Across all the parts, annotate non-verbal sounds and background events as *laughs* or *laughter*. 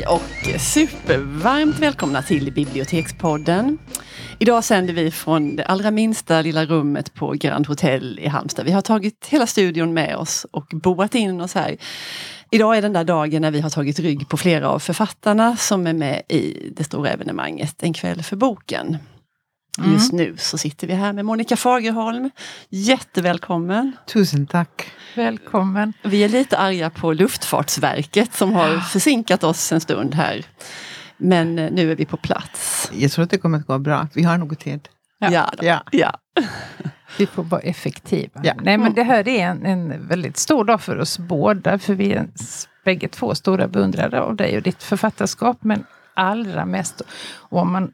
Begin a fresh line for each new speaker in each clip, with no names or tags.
Hej och supervarmt välkomna till Bibliotekspodden. Idag sänder vi från det allra minsta lilla rummet på Grand Hotel i Halmstad. Vi har tagit hela studion med oss och boat in oss här. Idag är den där dagen när vi har tagit rygg på flera av författarna som är med i det stora evenemanget En kväll för boken. Mm. Just nu så sitter vi här med Monica Fagerholm. Jättevälkommen!
Tusen tack!
Välkommen!
Vi är lite arga på Luftfartsverket som har försinkat oss en stund här. Men eh, nu är vi på plats.
Jag tror att det kommer att gå bra. Vi har nog tid.
Ja, ja, ja. ja. *laughs*
Vi får vara effektiva. Ja. Nej, men det här är en, en väldigt stor dag för oss båda. För vi är bägge två stora beundrare av dig och ditt författarskap. Men allra mest om man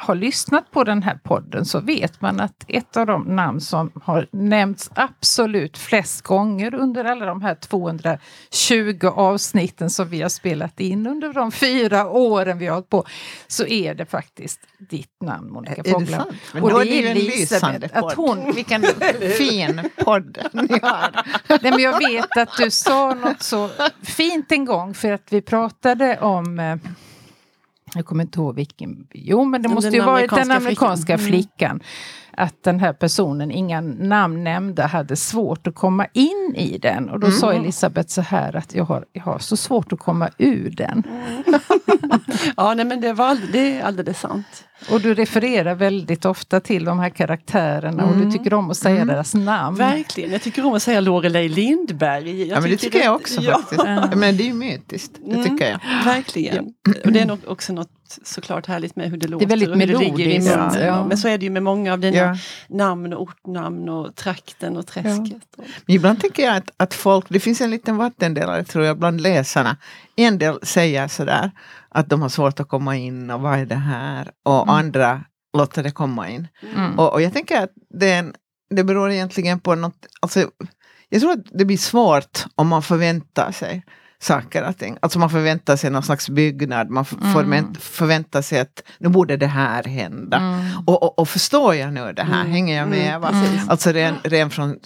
har lyssnat på den här podden så vet man att ett av de namn som har nämnts absolut flest gånger under alla de här 220 avsnitten som vi har spelat in under de fyra åren vi har hållit på, så är det faktiskt ditt namn Monica Fogla.
Och det är, är Elisabeth. Att hon,
vilken fin podd ni har. Nej, men jag vet att du sa något så fint en gång för att vi pratade om eh, jag kommer inte ihåg vilken. Jo, men det måste ju varit den amerikanska flickan. Mm. Att den här personen, inga namn nämnda, hade svårt att komma in i den. Och då mm. sa Elisabeth så här att jag har, jag har så svårt att komma ur den.
Mm. *laughs* ja, nej, men det, var, det är alldeles sant.
Och du refererar väldigt ofta till de här karaktärerna mm. och du mm. tycker om att säga mm. deras namn.
Verkligen, jag tycker om att säga Lorelei Lindberg.
Jag ja men det tycker jag också ja. faktiskt. Men det är ju mytiskt, det mm. tycker jag.
Verkligen. Ja. Och det är nog också något såklart härligt med hur det låter.
Det är väldigt melodiskt.
Ja. Men så är det ju med många av dina ja. namn och ortnamn och trakten och träsket. Ja.
Men ibland tänker jag att, att folk, det finns en liten vattendelare tror jag bland läsarna. En del säger sådär att de har svårt att komma in och vad är det här? Och mm. andra låter det komma in. Mm. Och, och, jag tänker att det, en, det beror egentligen på något, alltså, jag tror att det blir svårt om man förväntar sig saker och ting. Alltså man förväntar sig någon slags byggnad, man mm. förväntar sig att nu borde det här hända. Mm. Och, och, och, förstår jag nu det här, mm. hänger jag med? Mm. Alltså ren, ren från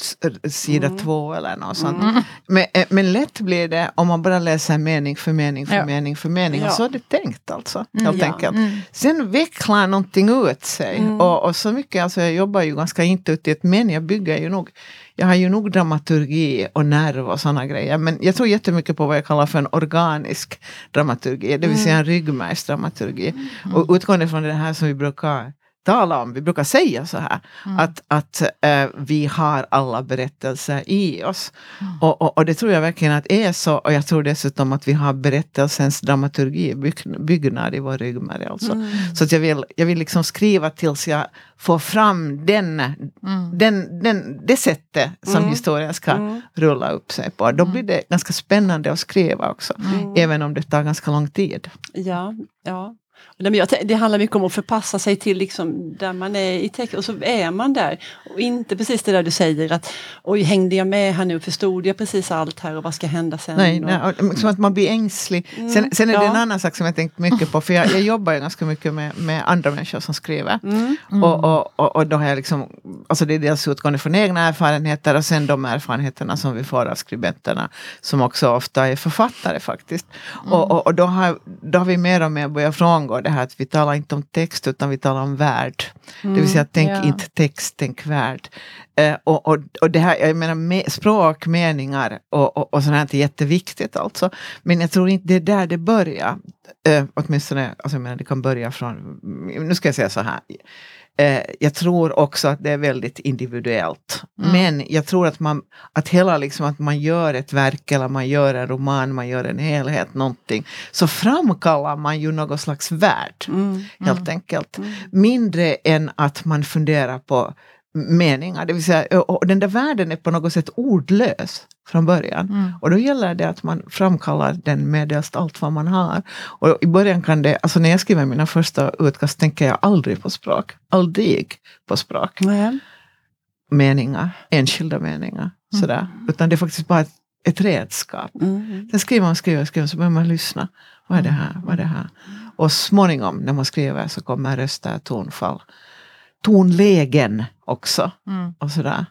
sida mm. två eller något sånt. Mm. Men, eh, men lätt blir det om man bara läser mening för mening för ja. mening för mening. Ja. Och så är det tänkt alltså. Helt ja. enkelt. Sen vecklar någonting ut sig. Och, och så mycket, alltså jag jobbar ju ganska intuitivt men jag bygger ju nog jag har ju nog dramaturgi och nerv och sådana grejer. Men jag tror jättemycket på vad jag kallar för en organisk dramaturgi, det vill säga en ryggmärgsdramaturgi. Mm. Och utgående från det här som vi brukar tala om, vi brukar säga så här, mm. att, att äh, vi har alla berättelser i oss. Mm. Och, och, och, det tror jag verkligen att är så. Och jag tror dessutom att vi har berättelsens dramaturgi, byggnad i vår ryggmärg. Alltså. Mm. Så att jag vill, jag vill liksom skriva tills jag får fram den, mm. den, den, det sättet som mm. historien ska mm. rulla upp sig på. Då blir det ganska spännande att skriva också. Även om det tar ganska lång tid.
Ja, ja. Det handlar mycket om att förpassa sig till liksom där man är i text och så är man där. Och inte precis det där du säger att oj, hängde jag med här nu? Förstod jag precis allt här och vad ska hända sen?
Nej, nej som att man blir ängslig. Mm, sen, sen, är det en annan sak som jag tänkt mycket på, för jag, jag jobbar ju ganska mycket med, med andra människor som skriver. Mm. Mm. Och, och, och, och, då har jag liksom, alltså det är dels utgående från egna erfarenheter och sen de erfarenheterna som vi får av skribenterna, som också ofta är författare faktiskt. Och, mm. och, och då, har, då har vi mer och mer börjat frångå det här att vi talar inte om text utan vi talar om värld. Mm, det vill säga mm, tänk ja. inte text, tänk värld. Uh, och, och, och det här, jag menar me, språk, meningar och, och, och sånt här är jätteviktigt alltså. Men jag tror inte det är där det börjar. Uh, åtminstone, alltså jag menar det kan börja från, nu ska jag säga så här. Eh, jag tror också att det är väldigt individuellt. Mm. Men jag tror att man, att hela liksom att man gör ett verk eller man gör en roman, man gör en helhet, någonting, så framkallar man ju något slags värld. Mm. Helt mm. enkelt. Mm. Mindre än att man funderar på meningar. Det vill säga, och den där världen är på något sätt ordlös från början. Mm. Och då gäller det att man framkallar den medelst allt vad man har. Och i början kan det, alltså när jag skriver mina första utkast tänker jag aldrig på språk. Aldrig på språk. Mm. Meningar, enskilda meningar. Mm. Sådär. Utan det är faktiskt bara ett, ett redskap. Mm. Sen skriver man, skriver, skriver, så börjar man lyssna. Vad är det här? Vad är det här? Och småningom när man skriver så kommer röster, tonfall, tonlägen också. Mm. Och sådär.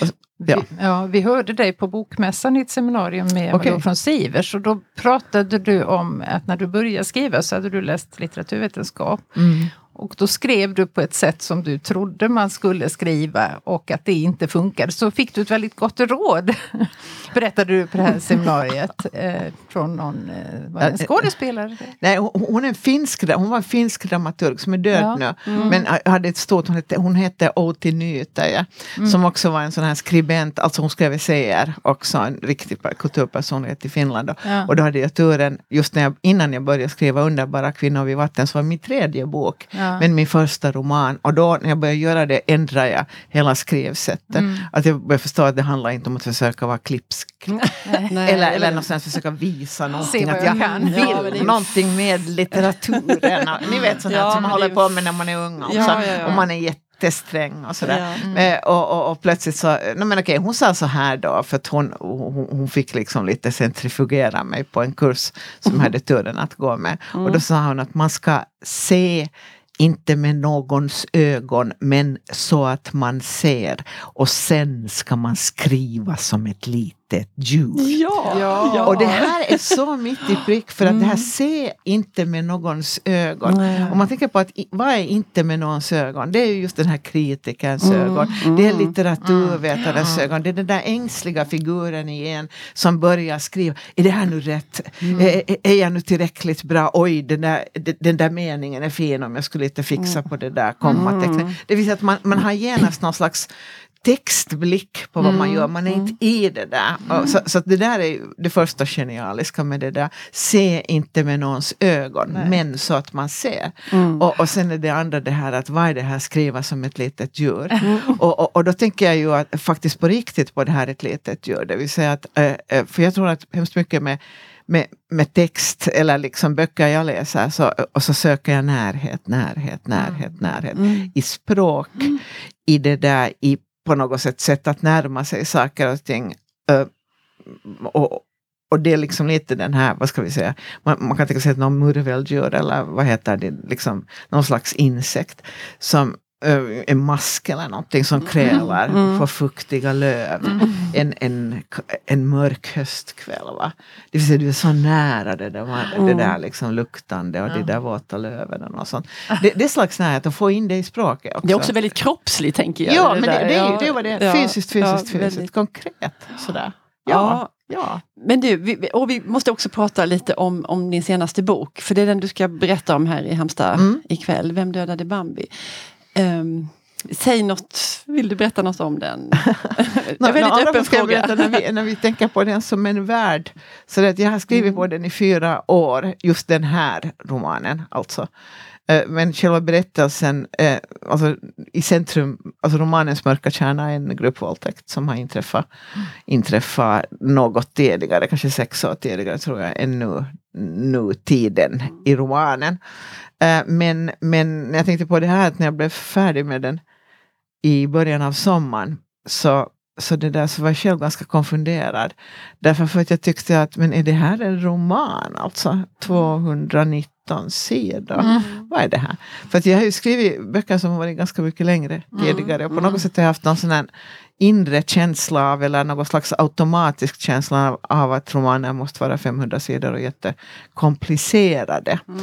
Ja. Vi, ja, vi hörde dig på Bokmässan i ett seminarium med okay. från Sivers och då pratade du om att när du började skriva så hade du läst litteraturvetenskap. Mm. Och då skrev du på ett sätt som du trodde man skulle skriva och att det inte funkade. Så fick du ett väldigt gott råd, *laughs* berättade du på det här seminariet, eh, från någon eh, var en skådespelare.
Nej, hon, är finsk, hon var en finsk dramaturg som är död ja. nu. Mm. Men hade ett stort, hon hette, hon hette Outi Nytäjä, mm. som också var en sån här skribent, alltså hon skrev essäer också, en riktig kulturpersonlighet i Finland. Ja. Och då hade jag turen, just när jag, innan jag började skriva Underbara kvinnor vid vatten, så var min tredje bok ja Ja. Men min första roman, och då när jag började göra det ändrade jag hela skrivsättet. Mm. Att jag började förstå att det handlar inte om att försöka vara klipsk. eller, *laughs* eller, eller någonstans försöka visa någonting. Att jag kan. vill ja, någonting med litteraturen. Ni vet sånt ja, som man håller på med när man är ung också. Ja, och man är jätte jättesträng och sådär. Ja. Mm. Eh, och, och, och, plötsligt så, nej men okej, hon sa så här då, för att hon, hon, hon fick liksom lite centrifugera mig på en kurs som *laughs* mm. hade turen att gå med. Mm. Och då sa hon att man ska se inte med någons ögon, men så att man ser. Och sen ska man skriva som ett litet litet djur.
Ja, ja.
Och det här är så mitt i prick för att mm. det här mm. ser inte med någons ögon. Nej. Om man tänker på att vad är inte med någons ögon? Det är just den här kritikerns mm. ögon. Det är mm. litteraturvetarens mm. ögon. Det är den där ängsliga figuren igen som börjar skriva. Är det här nu rätt? Mm. Är, är jag nu tillräckligt bra? Oj, den där, den där meningen är fin om jag skulle inte fixa på det där kommatecknet. Det vill säga att man, man har genast någon slags textblick på vad mm. man gör, man är inte mm. i det där. Mm. Så, så det där är det första genialiska med det där. Se inte med någons ögon, Nej. men så att man ser. Mm. Och, och sen är det andra det här att vad är det här skriva som ett litet djur? Mm. Och, och, och, då tänker jag ju att faktiskt på riktigt på det här ett litet djur. Det vill säga att, äh, för jag tror att hemskt mycket med med, med text eller liksom böcker jag läser så, och så söker jag närhet, närhet, närhet, mm. närhet. Mm. I språk, mm. i det där, i på något sätt sätt att närma sig saker och ting. Uh, och, och det är liksom lite den här, vad ska vi säga, man, man kan tänka sig att någon murveldjur eller vad heter det, liksom någon slags insekt som en mask eller någonting som kräver mm. mm. för fuktiga löv. Mm. En, en, en mörk höstkväll. Va? Det vill säga du är så nära det där, mm. det där liksom luktande och ja. de där våta löven. Och sånt. Det, det är slags närhet att få in det i språket. Också.
Det är också väldigt kroppsligt tänker jag.
Ja, det men det, det, är, det var det. Fysiskt, fysiskt, ja, fysiskt. Väldigt. Konkret. Sådär. Ja. Ja.
Men du, vi, och vi måste också prata lite om, om din senaste bok. För det är den du ska berätta om här i Halmstad mm. ikväll. Vem dödade Bambi? Um, säg något, vill du berätta något om den? *laughs*
en väldigt no, öppen fråga. när, vi, när vi tänker på den som en värld. Så att jag har skrivit mm. på den i fyra år, just den här romanen alltså. Eh, men själva berättelsen, eh, alltså i centrum, alltså romanens mörka kärna är en gruppvåldtäkt som har inträffat, inträffat något tidigare, kanske sex år tidigare tror jag, än nu tiden i romanen. Eh, men, men jag tänkte på det här att när jag blev färdig med den i början av sommaren så, så, det där, så var jag själv ganska konfunderad. Därför för att jag tyckte att men är det här en roman? Alltså 219 sidor. Mm. Vad är det här? För att jag har ju skrivit böcker som har varit ganska mycket längre mm. tidigare. Och på något mm. sätt har jag haft någon sån här inre känsla av, eller någon slags automatisk känsla av, av att romaner måste vara 500 sidor och jättekomplicerade. Mm.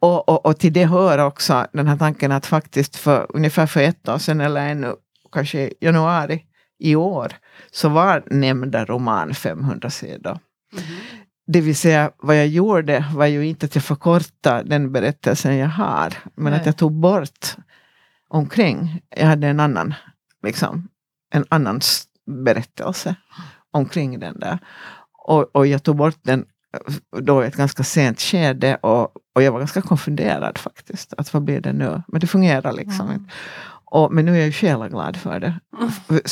Och, och, och till det hör också den här tanken att faktiskt för ungefär för ett år sedan eller ännu kanske januari i år så var nämnda roman 500 sidor. Mm. Det vill säga vad jag gjorde var ju inte att jag förkortade den berättelsen jag har, men Nej. att jag tog bort omkring. Jag hade en annan liksom, en annan berättelse omkring den där. Och, och jag tog bort den eh, då i ett ganska sent skede och, och jag var ganska konfunderad faktiskt. Att vad blir det nu? Men det fungerar liksom mm. Och, men nu är jag ju själaglad för det. Mm.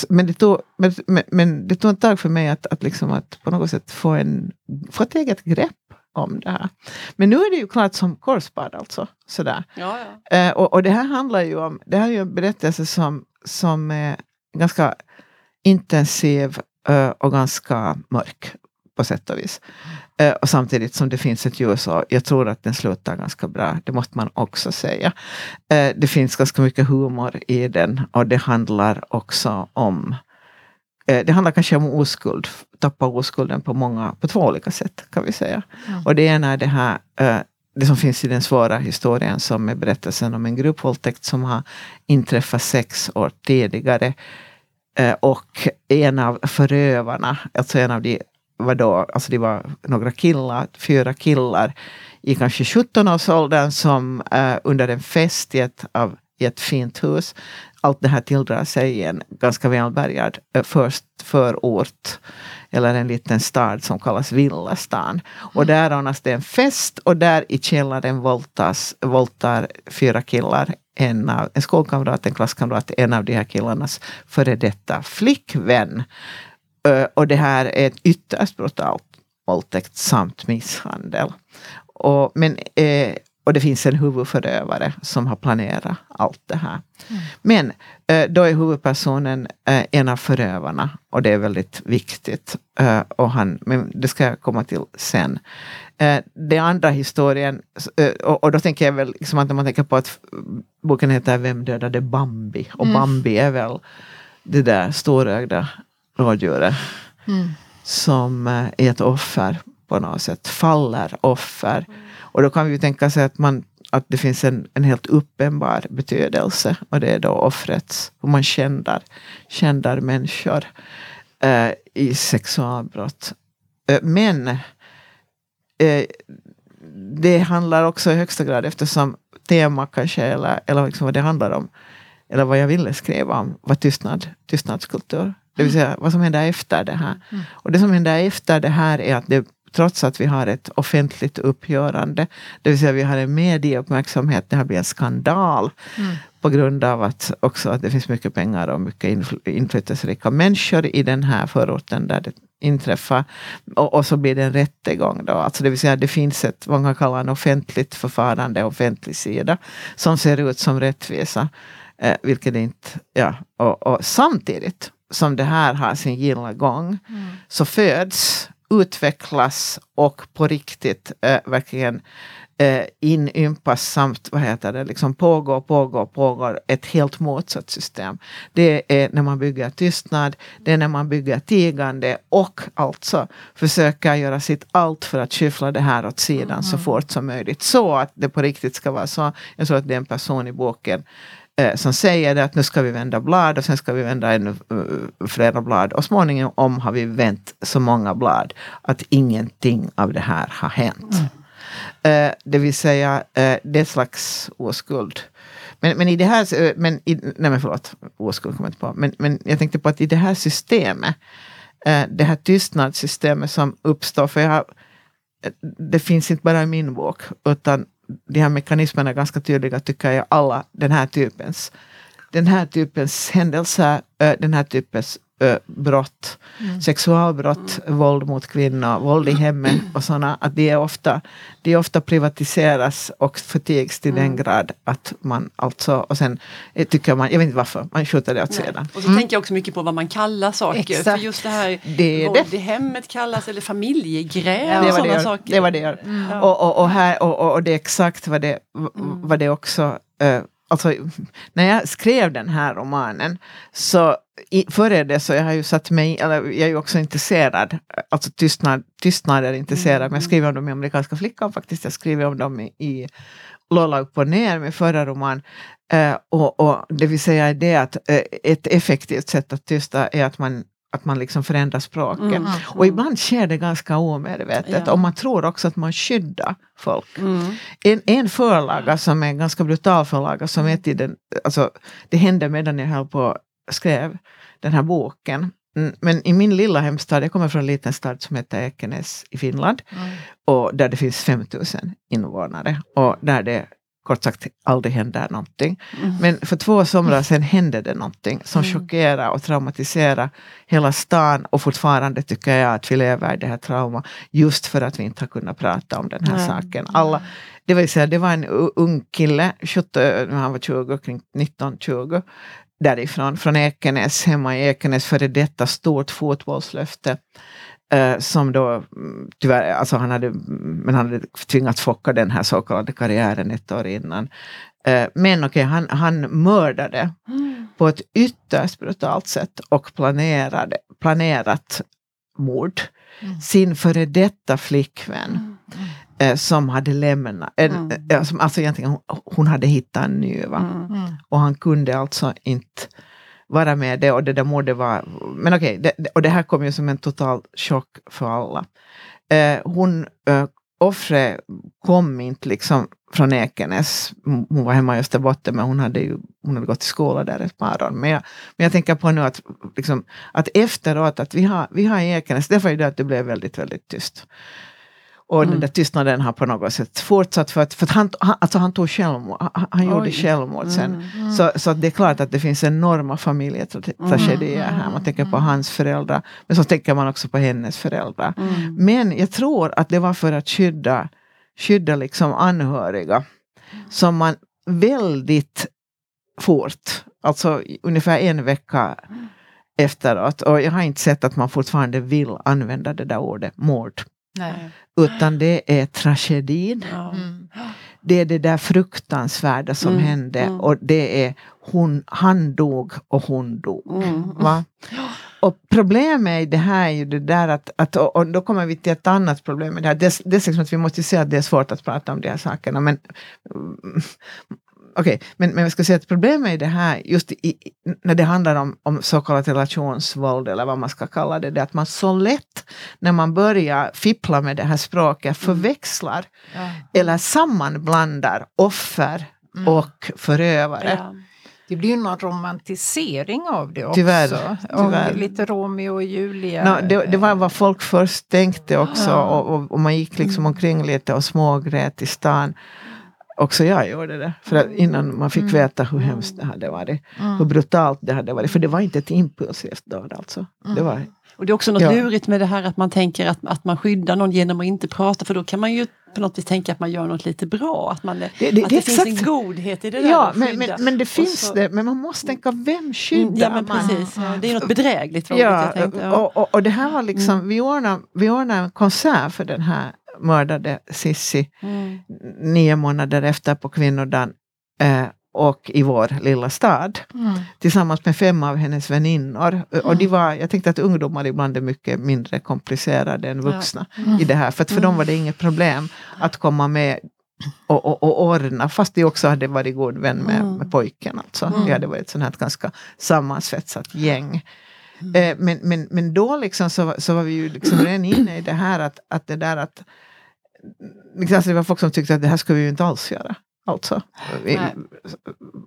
Men, det tog, men, men, men, det tog ett tag för mig att, att, liksom att på något sätt få, en, få ett eget grepp om det här. Men nu är det ju klart som korsband alltså. Sådär. Ja, ja. Eh, och, och det här handlar ju om, det här är ju en berättelse som, som är ganska intensiv uh, och ganska mörk på sätt och vis. Uh, och samtidigt som det finns ett och jag tror att den slutar ganska bra. Det måste man också säga. Uh, det finns ganska mycket humor i den och det handlar också om det handlar kanske om oskuld, tappa oskulden på många, på två olika sätt kan vi säga. Mm. Och det ena är det här det som finns i den svåra historien som är berättelsen om en gruppvåldtäkt som har inträffat sex år tidigare. Och en av förövarna, alltså en av de var då, alltså det var några killar, fyra killar i kanske 17-årsåldern som uh, under en fest i ett, av, i ett fint hus, allt det här tilldrar sig i en ganska välbärgad uh, först förort eller en liten stad som kallas Villastan. Och där ordnas det en fest och där i källaren våldtas, våldtar fyra killar en, av, en skolkamrat, en klasskamrat, en av de här killarnas före detta flickvän. Och det här är ett ytterst brutalt våldtäkt samt misshandel. Och, men, eh, och det finns en huvudförövare som har planerat allt det här. Mm. Men eh, då är huvudpersonen eh, en av förövarna och det är väldigt viktigt. Eh, och han, men det ska jag komma till sen. Eh, den andra historien, eh, och, och, då tänker jag väl liksom att när man tänker på att boken heter Vem dödade Bambi? Och mm. Bambi är väl det där storögda rådjuret mm. som eh, är ett offer på något sätt, faller offer. Och då kan vi ju tänka sig att, man, att det finns en, en helt uppenbar betydelse och det är då offrets, hur man kändar, kändar människor eh, i sexualbrott. Eh, men eh, det handlar också i högsta grad eftersom tema kanske, eller, eller liksom vad det handlar om, eller vad jag ville skriva om, var tystnad, tystnadskultur. Det vill säga vad som händer efter det här. Mm. Och det som händer efter det här är att det, trots att vi har ett offentligt uppgörande, det vill säga vi har en medieuppmärksamhet, det här blir en skandal. Mm. På grund av att också att det finns mycket pengar och mycket inflytelserika människor i den här förorten där det inträffar. Och, och, så blir det en rättegång då. Alltså det vill säga det finns ett, vad man kallar en offentligt förfarande, offentlig sida, som ser ut som rättvisa. Eh, vilket inte, ja. Och, och samtidigt som det här har sin gilla gång, mm. så föds, utvecklas och på riktigt äh, verkligen äh, inympas samt vad heter det, liksom pågår, pågår, pågår ett helt motsatt system. Det är när man bygger tystnad, det är när man bygger tigande och alltså försöker göra sitt allt för att skyffla det här åt sidan mm. så fort som möjligt. Så att det på riktigt ska vara så. Jag tror att det är en person i boken som säger att nu ska vi vända blad och sen ska vi vända ännu uh, flera blad. Och småningom har vi vänt så många blad att ingenting av det här har hänt. Mm. Eh, det vill säga, eh, det är slags oskuld. Men, men i det här, eh, men i, nej men förlåt, oskuld kommer jag inte på. Men, men jag tänkte på att i det här systemet, eh, det här tystnadssystemet som uppstår, för jag har, det finns inte bara i min bok, utan de här mekanismerna är ganska tydliga tycker jag, alla den här typens, den här typens händelser, den här typens brott, mm. sexualbrott, mm. våld mot kvinnor, våld i hemmen och sådana, att de är ofta, de ofta privatiseras och förtigs till mm. den grad att man alltså, och sen tycker man, jag vet inte varför, man skjuter det åt sidan.
Och så mm. tänker jag också mycket på vad man kallar saker. Exakt. För just det här det våld det. i hemmet kallas, eller familjegräl ja, och sådana saker.
Det var det mm. och, och, och, här, och, och, det är exakt vad det, vad det också uh, alltså, när jag skrev den här romanen så i, före det så jag har ju satt mig, eller jag är ju också intresserad, alltså tystnad, tystnad är intresserad, men jag skriver om dem i Amerikanska flickan faktiskt, jag skriver om dem i, i Lola upp och ner, min förra roman. Eh, och, och, det vill säga det att eh, ett effektivt sätt att tysta är att man att man liksom förändrar språket. Mm, mm. Och ibland sker det ganska omedvetet ja. och man tror också att man skyddar folk. Mm. En, en förlaga som är en ganska brutal förlaga som är tiden, alltså det hände medan jag höll på skrev den här boken. Mm, men i min lilla hemstad, jag kommer från en liten stad som heter Ekenäs i Finland, mm. och där det finns 5000 invånare och där det kort sagt aldrig händer någonting. Mm. Men för två somrar sedan hände det någonting som mm. chockerade och traumatiserade hela stan och fortfarande tycker jag att vi lever i det här trauma just för att vi inte har kunnat prata om den här mm. saken. Alla, det vill säga, det var en ung kille, 17, han var 20, kring 19-20, därifrån, från Ekenäs, hemma i Ekenäs, före detta stort fotbollslöfte. Uh, som då mm, tyvärr, alltså han hade, men han hade tvingats focka den här så kallade karriären ett år innan. Uh, men okej, okay, han, han mördade mm. på ett ytterst brutalt sätt och planerade, planerat mord. Mm. Sin före detta flickvän mm. eh, som hade lämnat, eh, mm. eh, som, alltså egentligen hon, hon, hade hittat en ny. Mm. Och han kunde alltså inte vara med det och det där mordet var... Men okej, okay, det, och det här kom ju som en total chock för alla. Eh, hon, eh, offret kom inte liksom från Ekenäs. Hon var hemma i Österbotten men hon hade ju hon hade gått i skola där ett par år. Men jag, men jag tänker på nu att, liksom, att efteråt, att vi har, vi har i Ekenäs, det var ju det att det blev väldigt, väldigt tyst. Och mm. den där tystnaden har på något sätt fortsatt för att, för att han, han, alltså han tog självmord, han, han gjorde självmord sen. Mm. Mm. Så, så det är klart att det finns enorma familjetragedier här. Man tänker på mm. hans föräldrar, men så tänker man också på hennes föräldrar. Mm. Men jag tror att det var för att skydda, skydda liksom anhöriga som man väldigt fort, alltså ungefär en vecka efteråt, och jag har inte sett att man fortfarande vill använda det där ordet mord. Nej. Utan det är tragedin. Mm. Det är det där fruktansvärda som mm. hände mm. och det är hon, han dog och hon dog. Mm. Va? Och problemet i det här är ju det där att, att och då kommer vi till ett annat problem med det här. Det, det är liksom att vi måste se att det är svårt att prata om de här sakerna men okay, men, men jag ska säga att problemet är det här, just i, när det handlar om, om så kallat relationsvåld eller vad man ska kalla det, det är att man så lätt när man börjar fippla med det här språket mm. förväxlar mm. ja. eller sammanblandar offer mm. och förövare. Ja.
Det blir ju någon romantisering av det också. Tyvärr. tyvärr. lite Romeo och Julia.
No, det, det, var vad folk först tänkte också och, och, och, man gick liksom mm. omkring lite och smågrät i stan. Också jag gjorde det. För att innan man fick mm. veta hur hemskt det hade varit. Mm. Hur brutalt det hade varit. För det var inte ett impulsivt dåd alltså. Det mm. var,
och det är också något ja. lurigt med det här att man tänker att, att man skyddar någon genom att inte prata för då kan man ju på något vis tänka att man gör något lite bra. Att, man, det, det, det, att det, finns en godhet i det där
Ja, men, men, men, det finns så, det. Men man måste tänka, vem skyddar mm,
ja, men precis, man? Ja, det är något bedrägligt. Ja, jag tänkte,
ja. Och, och, och, det här var liksom, mm. vi, ordnade, vi ordnade en konsert för den här mördade Sissi mm. nio månader efter på kvinnodagen eh, och i vår lilla stad mm. tillsammans med fem av hennes väninnor. Mm. Och de var, jag tänkte att ungdomar ibland är mycket mindre komplicerade än vuxna ja. mm. i det här. För för dem mm. var det inget problem att komma med och, och, och ordna, fast de också hade varit god vän med, mm. med pojken. Alltså. Mm. De hade varit ett sånt här ganska sammansvetsat gäng. Mm. Eh, men, men, men då liksom så, så var vi ju liksom redan inne i det här att, att det där att alltså det var folk som tyckte att det här ska vi ju inte alls göra. Alltså, vi,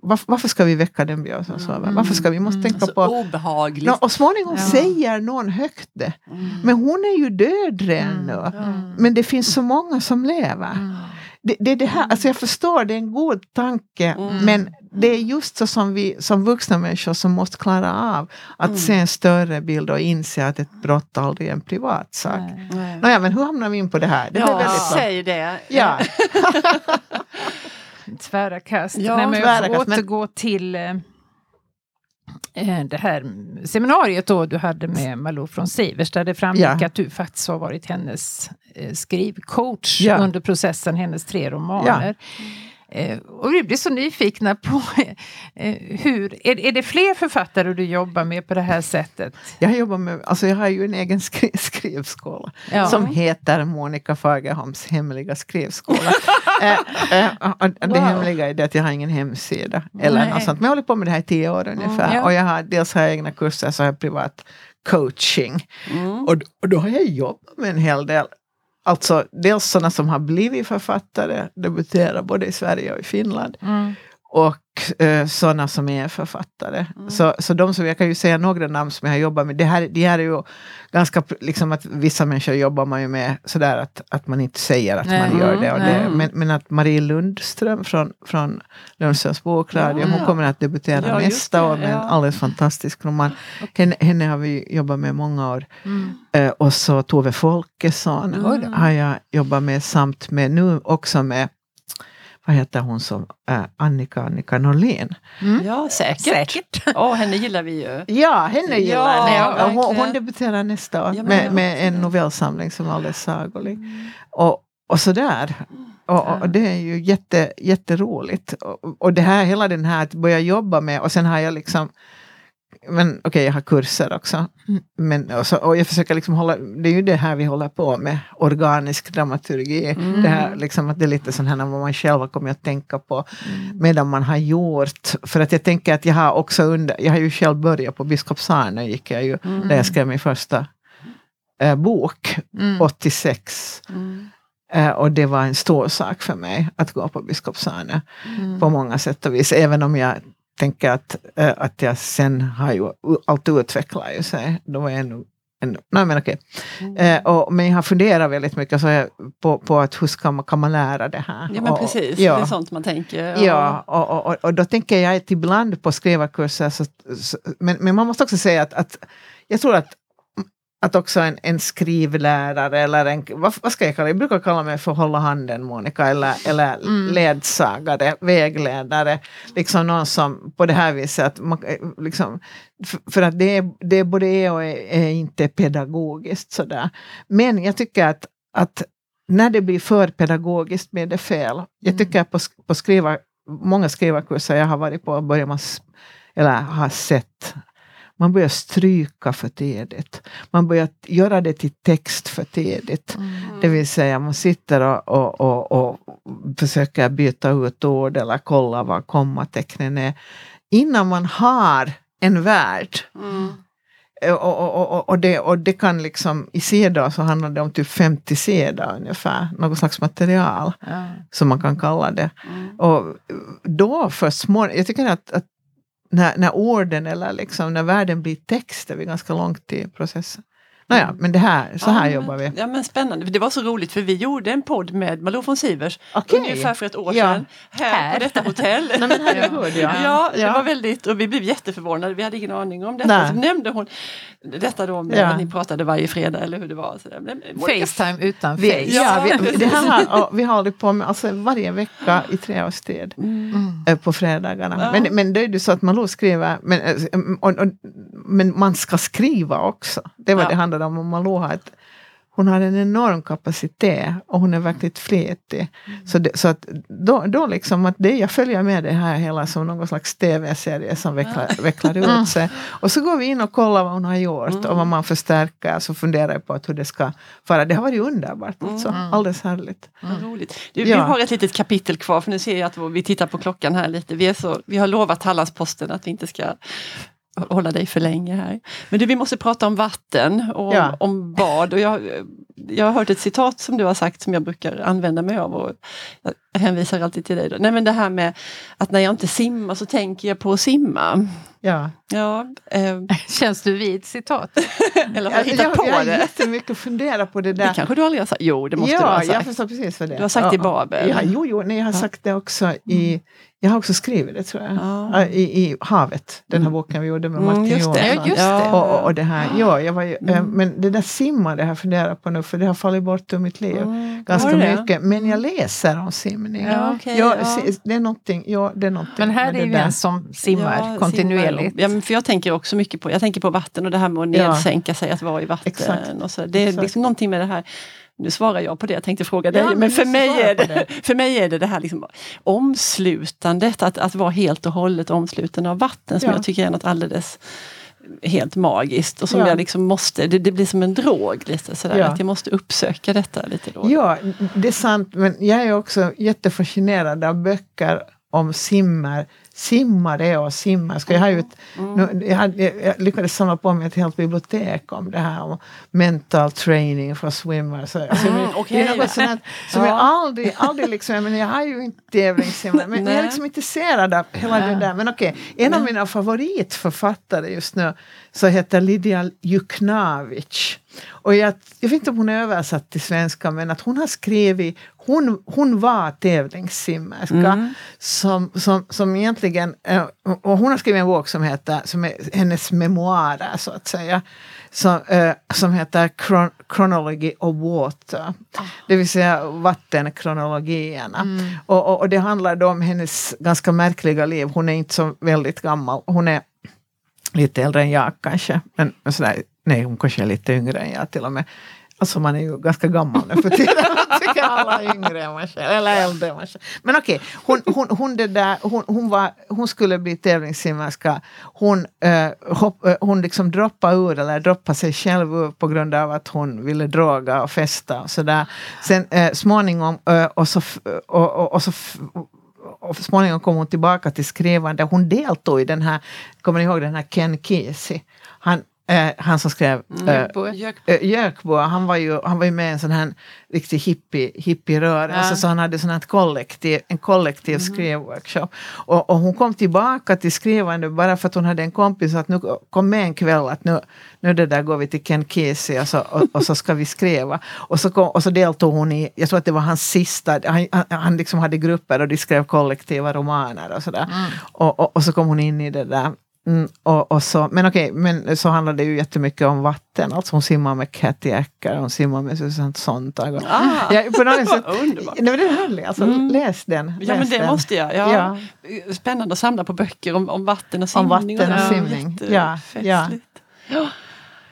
varför, varför, ska vi väcka den björn som sover? Varför ska vi måste mm. tänka
alltså,
på...
Obehagligt.
No, och småningom ja. säger någon högt det. Mm. Men hon är ju död redan mm. nu. Mm. Men det finns så många som lever. Mm. Det, det, det här, alltså jag förstår, det är en god tanke, mm. men det är just så som vi som vuxna människor som måste klara av att mm. se en större bild och inse att ett brott aldrig är en privat sak. Nej. Nåja, men hur hamnar vi in på det här? Det
ja, väldigt säg det.
Ja. *laughs*
tvära kast. Ja, Nej, men jag får återgå men... till eh, eh, det här seminariet då du hade med Malou från Sivers där det framgick ja. att du faktiskt har varit hennes eh, skrivcoach ja. under processen, hennes tre romaner. Ja. Eh, och vi blir så nyfikna på *laughs* eh, hur, är, är det fler författare du jobbar med på det här sättet?
Jag jobbar med, alltså jag har ju en egen skri skrivskola ja. som heter Monica Fagerholms hemliga skrivskola. *laughs* eh, eh, det wow. hemliga är det att jag har ingen hemsida eller något sånt. Men jag håller på med det här i tio år ungefär. Mm, ja. Och jag har dels har jag egna kurser så har jag privat coaching. Mm. Och, och då har jag jobbat med en hel del Alltså dels sådana som har blivit författare, debuterar både i Sverige och i Finland. Mm. Och eh, sådana som är författare. Mm. Så, så de som, jag kan ju säga några namn som jag har jobbat med. Det här, det här är ju ganska, liksom att vissa människor jobbar man ju med sådär att, att man inte säger att Nej. man gör det. Och det men, men, att Marie Lundström från, från Lundströms bokradio, mm. hon kommer att debutera ja, nästa år med en alldeles fantastisk roman. Okay. Henne, henne, har vi jobbat med många år. Mm. Uh, och så Tove Folkesson mm. har jag jobbat med samt med nu också med vad heter hon som äh, Annika Annika Norlin?
Mm. Ja, säkert. säkert. *laughs* Oh, henne gillar vi ju.
Ja, henne gillar ja, jag. Hon, hon debuterar nästa år ja, med, med en novellsamling som är alldeles sagolig. Mm. Och, och sådär. och, och, det är ju jätte, jätteroligt. Och, och det här, hela den här att börja jobba med och sen har jag liksom men okej, okay, jag har kurser också. Mm. Men, och, så, och jag försöker liksom hålla, det är ju det här vi håller på med, organisk dramaturgi. Mm. Det här liksom att det är lite sånt här vad man själv har kommit att tänka på mm. medan man har gjort. För att jag tänker att jag har också under, jag har ju själv börjat på Biskopsarne, gick jag ju, mm. där jag skrev min första äh, bok, 86. Mm. Uh, och det var en stor sak för mig att gå på Biskopsarne mm. på många sätt och vis. Även om jag tänker att, äh, att jag sen har ju, allt utvecklar ju sig. Då var jag ännu, ännu nej men okej. Mm. Äh, och, men jag har funderat väldigt mycket så på, på att hur ska man, kan man lära det här?
Ja men och, precis, ja. det är sånt man tänker.
Och... Ja, och, och, och, då tänker jag ibland på skrivarkurser, så, så, men, men man måste också säga att, att jag tror att att också en, en skrivlärare eller en, vad, vad, ska jag kalla det, jag brukar kalla mig för hålla handen Monica eller, eller mm. ledsagare, vägledare, liksom någon som på det här viset, att man, liksom, för, för, att det det både är och är, är inte pedagogiskt sådär. Men jag tycker att, att när det blir för pedagogiskt blir det fel. Jag mm. tycker på, på skriva, många skrivarkurser jag har varit på börjar man eller har sett man börjar stryka för tidigt. Man börjar göra det till text för tidigt. Mm. Det vill säga man sitter och, och, och, och försöker byta ut ord eller kolla vad kommatecknen är. Innan man har en värld. Mm. Och, och, och, och, det, och det kan liksom, i sidor så handlar det om typ 50 sidor ungefär, något slags material. Ja. Som man kan kalla det. Mm. Och då för små, jag tycker att, att när, när orden eller liksom när världen blir text är vi ganska långt i processen. Nåja, mm. men det här, så här
ja,
jobbar vi.
Ja men spännande, det var så roligt för vi gjorde en podd med Malou von Sivers okay. ungefär för ett år sedan. Ja. Här, här, på detta hotell. *laughs*
Nej, men herregud, ja.
ja, det var väldigt, och vi blev jätteförvånade, vi hade ingen aning om detta. Så nämnde hon detta då med att ni pratade varje fredag eller hur det var. Så
Facetime utan
vi, face. Ja, vi, det här har, vi har hållit på med alltså, varje vecka i tre års tid. Mm. Eh, på fredagarna. Men, men det är ju så att Malou skriver, men, eh, och, och, men man ska skriva också. Det var det handlade handlar om Malou har ett hon har en enorm kapacitet och hon är verkligt flitig. Mm. Så, det, så att då, då liksom att det, jag följer med det här hela som någon slags tv-serie som vecklar, ja. vecklar ut mm. sig. Och så går vi in och kollar vad hon har gjort mm. och vad man förstärker. Så funderar jag på att hur det ska vara. Det har varit underbart alltså. Mm. Alldeles härligt.
Mm. Roligt. Du, ja. Vi har ett litet kapitel kvar för nu ser jag att vi tittar på klockan här lite. Vi, är så, vi har lovat Hallandsposten att vi inte ska hålla dig för länge här. Men du, vi måste prata om vatten och ja. om bad. Och jag, jag har hört ett citat som du har sagt som jag brukar använda mig av. Och jag hänvisar alltid till dig. Då. Nej men det här med att när jag inte simmar så tänker jag på att simma.
Ja.
ja eh. *laughs*
Känns du vid citat? *laughs*
Eller har jag hittat på
jag, jag
det?
Jag har jättemycket att fundera på det där.
Det kanske du aldrig har sagt? Jo, det måste
ja,
du ha sagt.
jag förstår precis vad det är.
Du har sagt ja, i Babel.
Ja, jo, jo, nej, jag har sagt det också i mm. Jag har också skrivit det tror jag. Ja. I, I Havet, den här mm. boken vi gjorde med mm, Martin
mm, just det, just det.
Och, och, det här, ja, jag var ju, mm. Men det där simmade jag funderar på nu för det har fallit bort ur mitt liv. Mm. Ganska mycket. Men jag läser om simning.
Ja, okay,
ja, ja. Det är någonting. Ja, det är någonting
men här är ju en som simmar ja, kontinuerligt.
Simmar. Ja, för jag tänker också mycket på, jag tänker på vatten och det här med att nedsänka sig, att vara i vatten. Exakt. Och så. Det är Exakt. liksom någonting med det här nu svarar jag på det, jag tänkte fråga dig, ja, men, men för, mig är det, *laughs* för mig är det det här liksom omslutandet, att, att vara helt och hållet omsluten av vatten som ja. jag tycker är något alldeles helt magiskt och som ja. jag liksom måste, det, det, blir som en drog lite sådär, ja. att jag måste uppsöka detta lite då.
Ja, det är sant, men jag är också jättefascinerad av böcker om simmer simmare och simmerska. Jag, har ju ett, mm. jag, hade, jag lyckades samla på mig ett helt bibliotek om det här om mental training for swimmers. Alltså, mm, okay. Det är något sånt som ja. jag aldrig, aldrig liksom, men jag har ju inte tävlingssimmare, men jag är liksom intresserad av hela ja. det där. Men okej, okay, en av mina favoritförfattare just nu så heter Lydia Juknavich. Och jag, jag vet inte om hon är översatt till svenska men att hon har skrivit, hon, hon var tävlingssimmerska mm. som, som, som egentligen, eh, och hon har skrivit en bok som heter, som är hennes memoarer så att säga, som, äh, som heter Chron Chronology of Water. Det vill säga vattenkronologierna. Mm. Och, och, och, det handlar då om hennes ganska märkliga liv. Hon är inte så väldigt gammal. Hon är lite äldre än jag kanske. Men sådär, nej, hon kanske är lite yngre än jag till och med. Alltså man är ju ganska gammal nu för tiden. Man *laughs* tycker alla är yngre än man själv, eller äldre än man själv. Men okej, okay, hon, hon, hon, det där, hon, hon, var, hon skulle bli tävlingssimmerska. Hon, eh, hopp, eh, hon liksom droppade ur, eller droppade sig själv ur på grund av att hon ville droga och festa och sådär. Sen eh, småningom, eh, och så, och, och, och så och småningom kom hon tillbaka till skrivande. Hon deltog i den här, kommer ni ihåg den här Ken Kesey? Han, Eh, han som skrev Jökbo. Eh, han, var ju, han var ju med i en sån här riktig hippie, hippierörelse ja. så han hade sån här kollektiv, en kollektiv mm. skrivworkshop. Och, och, hon kom tillbaka till skrivande bara för att hon hade en kompis att nu kom med en kväll att nu, nu det där går vi till Ken Kesey och så, och, och, så ska vi skriva. Och så, kom, och så deltog hon i, jag tror att det var hans sista, han, han, han liksom hade grupper och de skrev kollektiva romaner och sådär. Mm. Och, och, och så kom hon in i det där Mm, och, och, så, men okej, men så handlar det ju jättemycket om vatten. Alltså hon simmar med Katty Ecker, hon simmar med Susanne Sontag.
Ah, *laughs*
ja, på något sätt, *laughs* underbart! Nej, men det är härligt, alltså, mm. läs den. Läs
ja men det
den.
måste jag. Ja. ja. Spännande att samla på böcker om, om vatten och simning.
Om vatten och, och simning, ja. ja.
ja.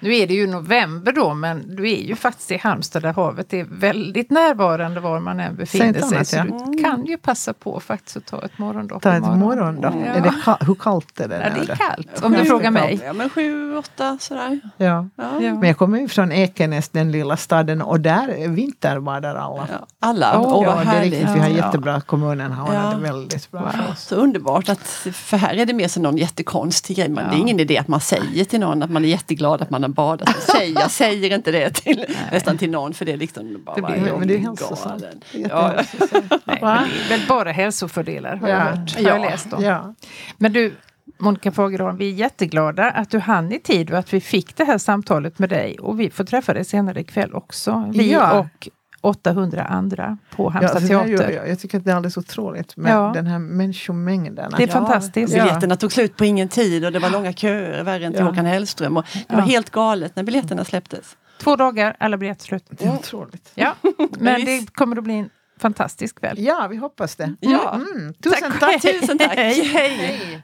Nu är det ju november då, men du är ju faktiskt i Halmstad där havet är väldigt närvarande var man än befinner sig. Så ja. du kan ju passa på faktiskt att ta ett morgondopp.
Ta ett morgondopp? Ja. Är det ka hur kallt är det?
Ja, det är kallt, om du frågar mig.
Ja, men sju, åtta sådär.
Ja. ja. Men jag kommer ju från Ekenäs, den lilla staden, och där vinterbadar alla.
Ja. Alla?
Oh, oh, ja, det är riktigt. Vi har jättebra, kommunen har ja. det väldigt bra oss.
Så underbart, att, för här är det mer som någon jättekonstig grej. Men Det är ingen idé att man säger till någon att man är jätteglad att man har badat. Säg, jag *laughs* säger inte det till, nästan till någon för det är liksom bara...
Det blir, men det är hälsosamt.
Ja. Nej, är väl bara hälsofördelar har jag hört. Har jag läst om.
Ja.
Men du, Monica Fagerholm, vi är jätteglada att du hann i tid och att vi fick det här samtalet med dig. Och vi får träffa dig senare ikväll också. Vi ja. och 800 andra på Halmstad ja, alltså, teater.
Jag, jag, tycker att det är alldeles otroligt med ja. den här människomängden.
Det är ja. fantastiskt.
Biljetterna tog slut på ingen tid och det var långa köer, värre än till ja. Håkan Hellström. Och det var helt galet när biljetterna släpptes.
Två dagar, alla biljetter slut.
Det är otroligt.
Ja, *laughs* men det kommer att bli en fantastisk kväll.
Ja, vi hoppas det.
Ja.
Mm. Tusen tack! tack.
Tusen tack. *laughs*
hej. hej.